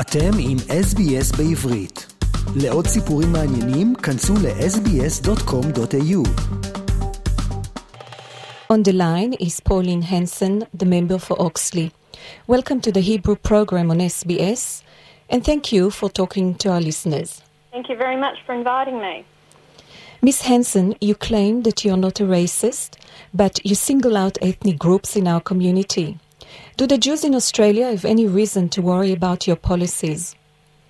אתם עם SBS בעברית. לעוד סיפורים מעניינים, כנסו ל-sbs.com.au. On the line is Pauline Hanson, the member for Oxley. Welcome to the Hebrew program on SBS, and thank you for talking to our listeners. Thank you very much for inviting me. Ms. Hanson. you claim that you're not a racist, but you single out ethnic groups in our community. Do the Jews in Australia have any reason to worry about your policies?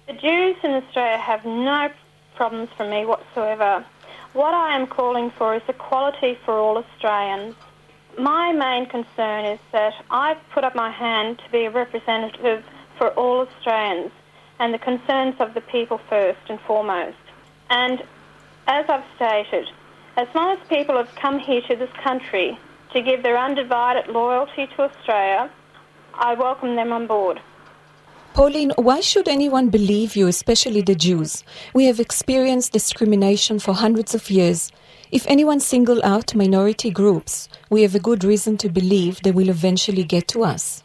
The Jews in Australia have no problems for me whatsoever. What I am calling for is equality for all Australians. My main concern is that I've put up my hand to be a representative for all Australians and the concerns of the people first and foremost. And as I've stated, as long as people have come here to this country to give their undivided loyalty to Australia, I welcome them on board. Pauline, why should anyone believe you, especially the Jews? We have experienced discrimination for hundreds of years. If anyone single out minority groups, we have a good reason to believe they will eventually get to us.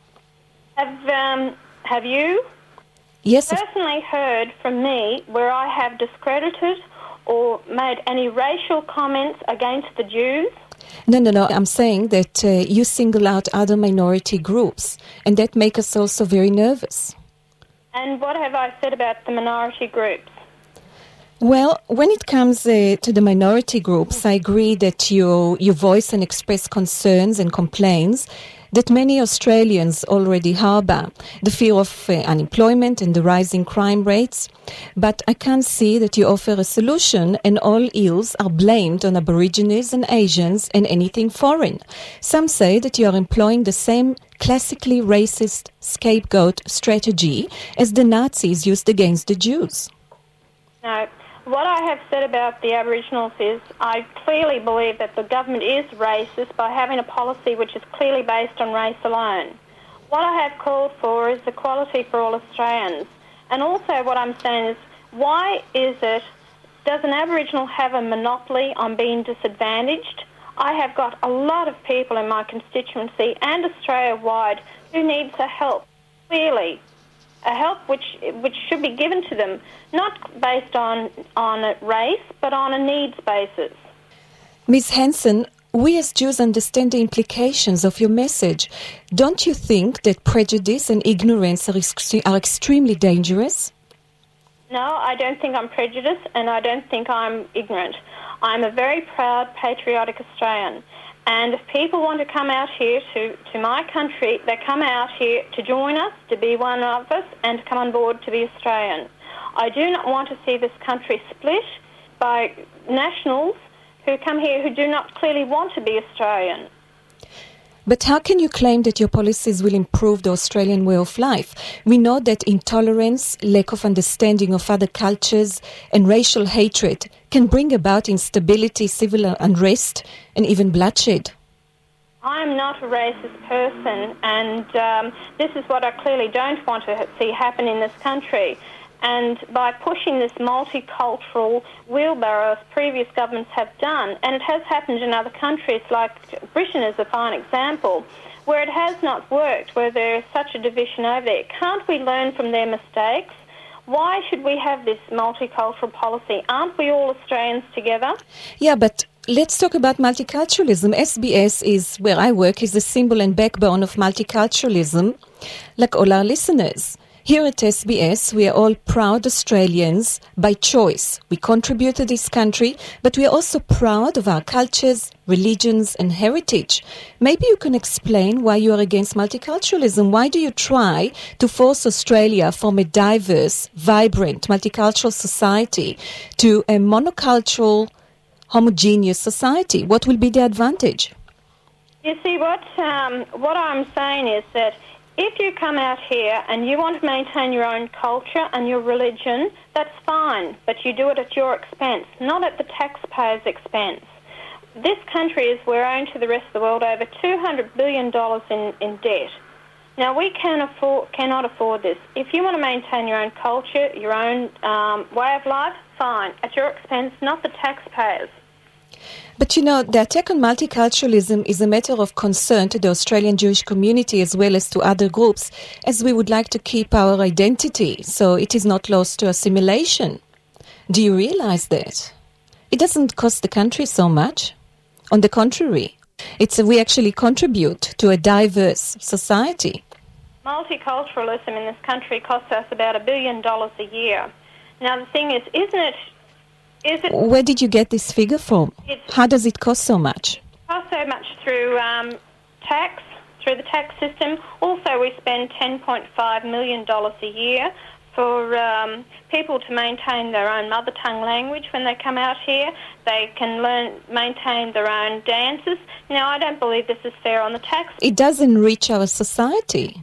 Have um, have you Yes, personally heard from me where I have discredited or made any racial comments against the Jews? No, no, no. I'm saying that uh, you single out other minority groups, and that makes us also very nervous. And what have I said about the minority groups? Well, when it comes uh, to the minority groups, I agree that you, you voice and express concerns and complaints that many Australians already harbour the fear of uh, unemployment and the rising crime rates. But I can't see that you offer a solution, and all ills are blamed on Aborigines and Asians and anything foreign. Some say that you are employing the same classically racist scapegoat strategy as the Nazis used against the Jews. No. What I have said about the Aboriginals is I clearly believe that the government is racist by having a policy which is clearly based on race alone. What I have called for is equality for all Australians. And also what I'm saying is why is it, does an Aboriginal have a monopoly on being disadvantaged? I have got a lot of people in my constituency and Australia-wide who need a help, clearly a help which which should be given to them, not based on on race, but on a needs basis. Ms. Hanson, we as Jews understand the implications of your message. Don't you think that prejudice and ignorance are, ex- are extremely dangerous? No, I don't think I'm prejudiced, and I don't think I'm ignorant. I'm a very proud, patriotic Australian. And if people want to come out here to, to my country, they come out here to join us, to be one of us, and to come on board to be Australian. I do not want to see this country split by nationals who come here who do not clearly want to be Australian. But how can you claim that your policies will improve the Australian way of life? We know that intolerance, lack of understanding of other cultures, and racial hatred can bring about instability, civil unrest, and even bloodshed. I'm not a racist person, and um, this is what I clearly don't want to see happen in this country. And by pushing this multicultural wheelbarrow, as previous governments have done, and it has happened in other countries, like Britain is a fine example, where it has not worked, where there is such a division over there. Can't we learn from their mistakes? Why should we have this multicultural policy? Aren't we all Australians together? Yeah, but let's talk about multiculturalism. SBS is where I work is the symbol and backbone of multiculturalism, like all our listeners. Here at SBS, we are all proud Australians by choice. We contribute to this country, but we are also proud of our cultures, religions, and heritage. Maybe you can explain why you are against multiculturalism. Why do you try to force Australia from a diverse, vibrant, multicultural society to a monocultural, homogeneous society? What will be the advantage? You see, what um, what I'm saying is that if you come out here and you want to maintain your own culture and your religion, that's fine, but you do it at your expense, not at the taxpayer's expense. This country is we're owing to the rest of the world over $200 billion in, in debt. Now, we can afford, cannot afford this. If you want to maintain your own culture, your own um, way of life, fine, at your expense, not the taxpayers. But you know, the attack on multiculturalism is a matter of concern to the Australian Jewish community as well as to other groups, as we would like to keep our identity so it is not lost to assimilation. Do you realize that? It doesn't cost the country so much. On the contrary, it's we actually contribute to a diverse society. Multiculturalism in this country costs us about a billion dollars a year. Now the thing is, isn't it? It? Where did you get this figure from? How does it cost so much? costs so much through um, tax, through the tax system. Also, we spend $10.5 million a year for um, people to maintain their own mother tongue language when they come out here. They can learn, maintain their own dances. Now, I don't believe this is fair on the tax. It does enrich our society.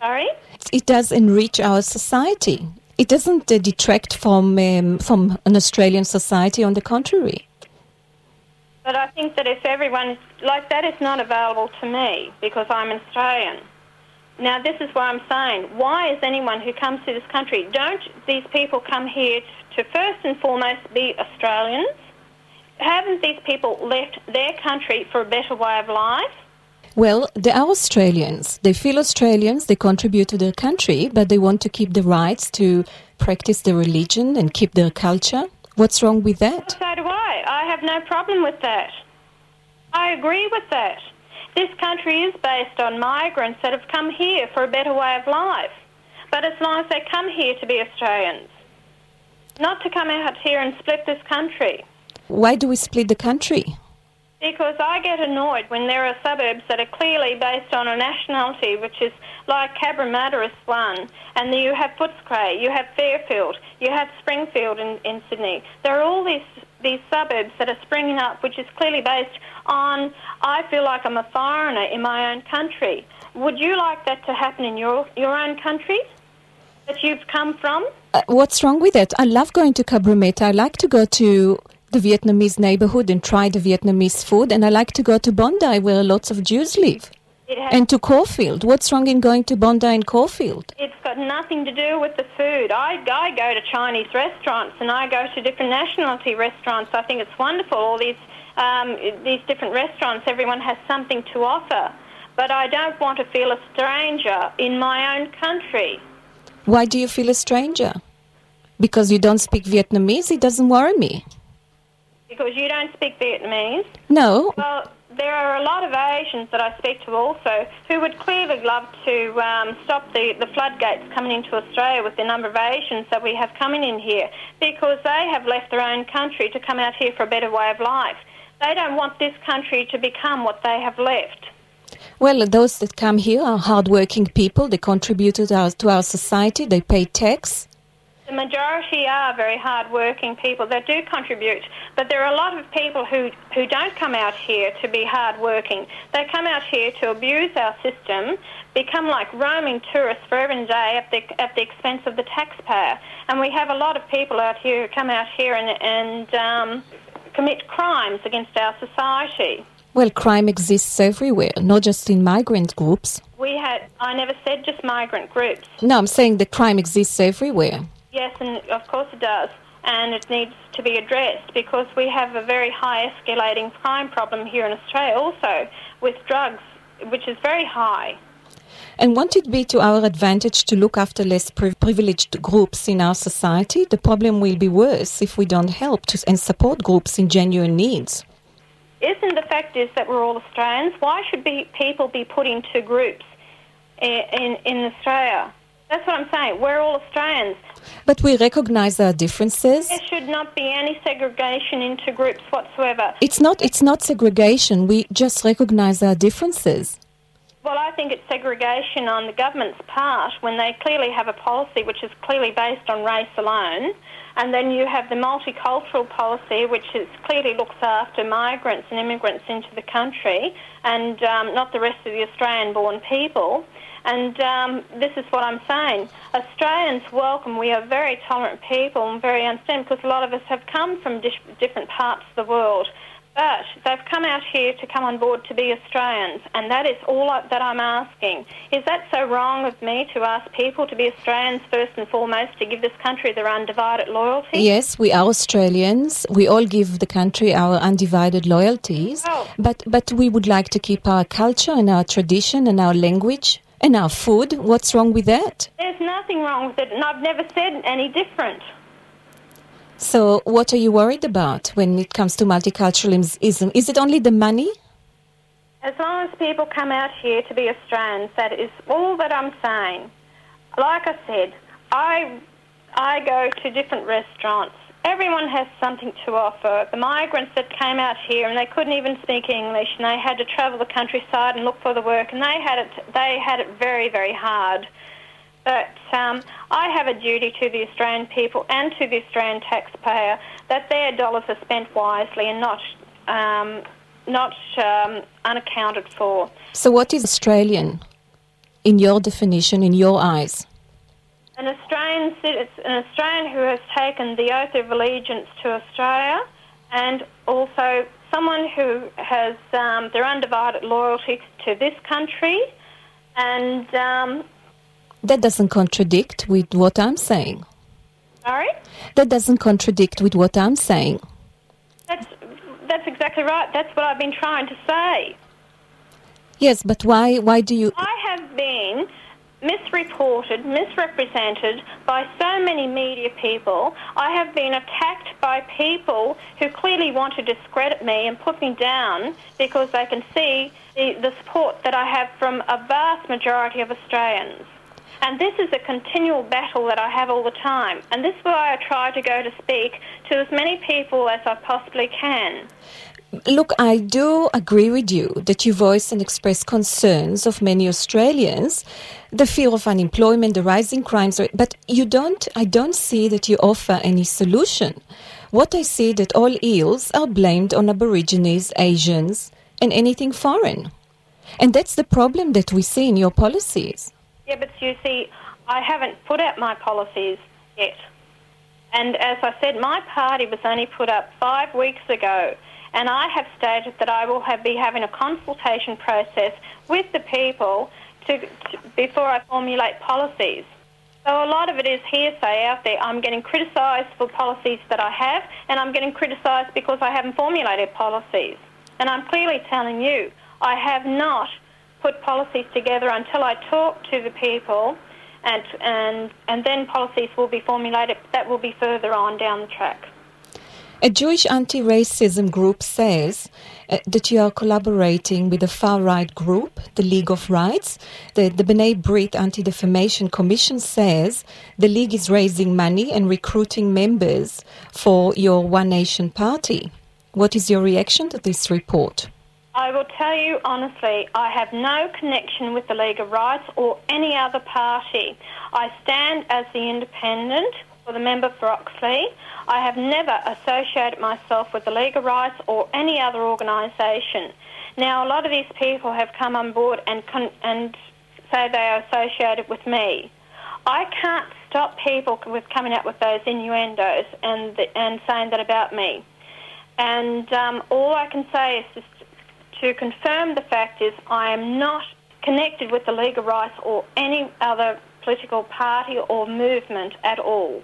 Sorry? It does enrich our society. It doesn't uh, detract from um, from an Australian society. On the contrary, But I think that if everyone, like that is not available to me because I'm an Australian. Now, this is what I'm saying. Why is anyone who comes to this country, don't these people come here to first and foremost be Australians? Haven't these people left their country for a better way of life? Well, they are Australians. They feel Australians. They contribute to their country, but they want to keep the rights to practice their religion and keep their culture. What's wrong with that? So do I. I have no problem with that. I agree with that. This country is based on migrants that have come here for a better way of life. But as long as they come here to be Australians, not to come out here and split this country. Why do we split the country? Because I get annoyed when there are suburbs that are clearly based on a nationality, which is like Cabramatta is one, and you have Footscray, you have Fairfield, you have Springfield in, in Sydney. There are all these these suburbs that are springing up, which is clearly based on I feel like I'm a foreigner in my own country. Would you like that to happen in your your own country that you've come from? Uh, what's wrong with it? I love going to Cabramatta. I like to go to the Vietnamese neighborhood and try the Vietnamese food, and I like to go to Bondi where lots of Jews live. And to Caulfield. What's wrong in going to Bondi and Caulfield? It's got nothing to do with the food. I, I go to Chinese restaurants and I go to different nationality restaurants. I think it's wonderful. All these um, these different restaurants, everyone has something to offer. But I don't want to feel a stranger in my own country. Why do you feel a stranger? Because you don't speak Vietnamese? It doesn't worry me. Because you don't speak Vietnamese. No, Well, there are a lot of Asians that I speak to also who would clearly love to um, stop the, the floodgates coming into Australia with the number of Asians that we have coming in here because they have left their own country to come out here for a better way of life. They don't want this country to become what they have left. Well, those that come here are hardworking people. They contribute to our, to our society. They pay tax. The majority are very hard-working people that do contribute, but there are a lot of people who, who don't come out here to be hard-working. They come out here to abuse our system, become like roaming tourists for every day at the, at the expense of the taxpayer. And we have a lot of people out here who come out here and, and um, commit crimes against our society. Well, crime exists everywhere, not just in migrant groups. We had, I never said just migrant groups. No, I'm saying the crime exists everywhere. Yes, and of course it does. And it needs to be addressed because we have a very high escalating crime problem here in Australia also with drugs, which is very high. And won't it be to our advantage to look after less privileged groups in our society? The problem will be worse if we don't help to, and support groups in genuine needs. Isn't the fact is that we're all Australians? Why should be, people be put into groups in, in, in Australia? That's what I'm saying. We're all Australians. But we recognize our differences. There should not be any segregation into groups whatsoever. It's not, it's not segregation. We just recognize our differences. Well, I think it's segregation on the government's part when they clearly have a policy which is clearly based on race alone. And then you have the multicultural policy, which is clearly looks after migrants and immigrants into the country and um, not the rest of the Australian born people. And um, this is what I'm saying. Australians welcome. We are very tolerant people and very understanding because a lot of us have come from dis- different parts of the world. But they've come out here to come on board to be Australians, and that is all I, that I'm asking. Is that so wrong of me to ask people to be Australians first and foremost, to give this country their undivided loyalty? Yes, we are Australians. We all give the country our undivided loyalties. Oh. But, but we would like to keep our culture and our tradition and our language and our food. What's wrong with that? There's nothing wrong with it, and I've never said any different. So, what are you worried about when it comes to multiculturalism? Is it only the money? As long as people come out here to be Australians, that is all that I'm saying. Like I said, I I go to different restaurants. Everyone has something to offer. The migrants that came out here and they couldn't even speak English and they had to travel the countryside and look for the work and they had it they had it very very hard. But um, I have a duty to the Australian people and to the Australian taxpayer that their dollars are spent wisely and not um, not um, unaccounted for. So, what is Australian in your definition, in your eyes? An Australian, it's an Australian who has taken the oath of allegiance to Australia, and also someone who has um, their undivided loyalty to this country, and um, That doesn't contradict with what I'm saying. sorry, That doesn't contradict with what I'm saying. that's that's exactly right. That's what I've been trying to say. Yes, but why? Why do you? I have been misreported, misrepresented by so many media people. I have been attacked by people who clearly want to discredit me and put me down because they can see the, the support that I have from a vast majority of Australians. And this is a continual battle that I have all the time. And this is why I try to go to speak to as many people as I possibly can. Look, I do agree with you that you voice and express concerns of many Australians, the fear of unemployment, the rising crimes, but you don't, I don't see that you offer any solution. What I see that all ills are blamed on Aborigines, Asians, and anything foreign. And that's the problem that we see in your policies. Yeah, but you see, I haven't put out my policies yet. And as I said, my party was only put up five weeks ago. And I have stated that I will have, be having a consultation process with the people to, to, before I formulate policies. So a lot of it is hearsay out there. I'm getting criticised for policies that I have, and I'm getting criticised because I haven't formulated policies. And I'm clearly telling you, I have not put policies together until I talk to the people, and and and then policies will be formulated. That will be further on down the track. A Jewish anti racism group says uh, that you are collaborating with a far right group, the League of Rights. The, the B'nai Anti Defamation Commission says the League is raising money and recruiting members for your One Nation party. What is your reaction to this report? I will tell you honestly, I have no connection with the League of Rights or any other party. I stand as the independent or the member for Oxley. I have never associated myself with the League of Rights or any other organisation. Now, a lot of these people have come on board and, con- and say they are associated with me. I can't stop people with coming out with those innuendos and, and saying that about me. And um, all I can say is just to confirm the fact is I am not connected with the League of Rights or any other political party or movement at all.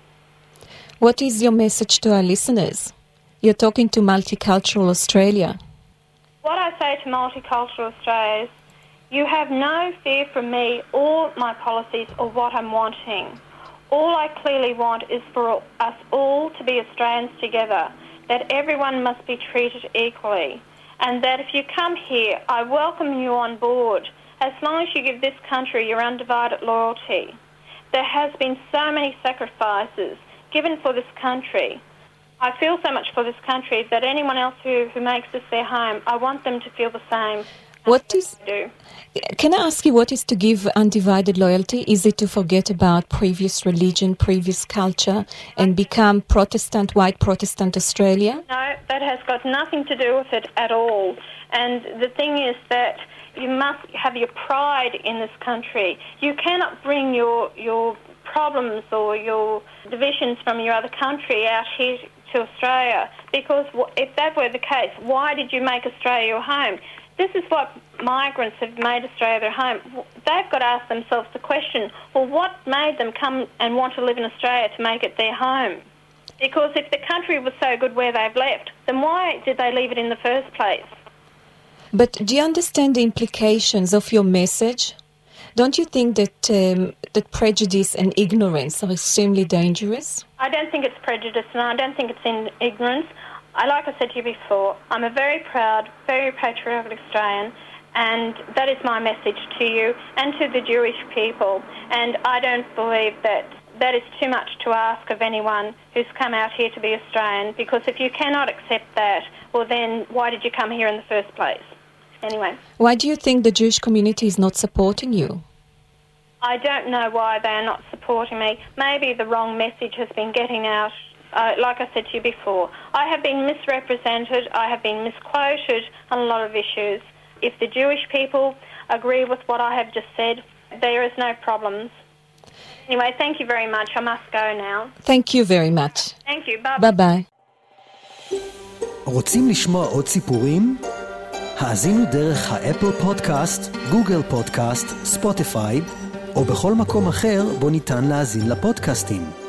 What is your message to our listeners? You're talking to Multicultural Australia. What I say to Multicultural Australia is you have no fear from me or my policies or what I'm wanting. All I clearly want is for us all to be Australians together, that everyone must be treated equally, and that if you come here, I welcome you on board as long as you give this country your undivided loyalty. There has been so many sacrifices given for this country. I feel so much for this country that anyone else who, who makes this their home, I want them to feel the same. What is do. Can I ask you what is to give undivided loyalty? Is it to forget about previous religion, previous culture, and become Protestant, white Protestant Australia? No, that has got nothing to do with it at all. And the thing is that you must have your pride in this country. You cannot bring your your problems or your divisions from your other country out here to Australia. Because if that were the case, why did you make Australia your home? This is what migrants have made Australia their home. They've got to ask themselves the question well, what made them come and want to live in Australia to make it their home? Because if the country was so good where they've left, then why did they leave it in the first place? But do you understand the implications of your message? Don't you think that um, that prejudice and ignorance are extremely dangerous? I don't think it's prejudice, and I don't think it's in ignorance. I, like I said to you before, I'm a very proud, very patriotic Australian, and that is my message to you and to the Jewish people. And I don't believe that that is too much to ask of anyone who's come out here to be Australian, because if you cannot accept that, well, then why did you come here in the first place? Anyway. Why do you think the Jewish community is not supporting you? I don't know why they are not supporting me. Maybe the wrong message has been getting out Uh, like I said to you before, I have been misrepresented, I have been misquoted on a lot of issues. If the Jewish people agree with what I have just said, there is no problems. Anyway, thank you very much. I must go now. Thank you very much. Thank you. Bye bye. bye. רוצים לשמוע עוד סיפורים? האזינו דרך האפל פודקאסט, גוגל פודקאסט, ספוטיפיי, או בכל מקום אחר בו ניתן להאזין לפודקאסטים.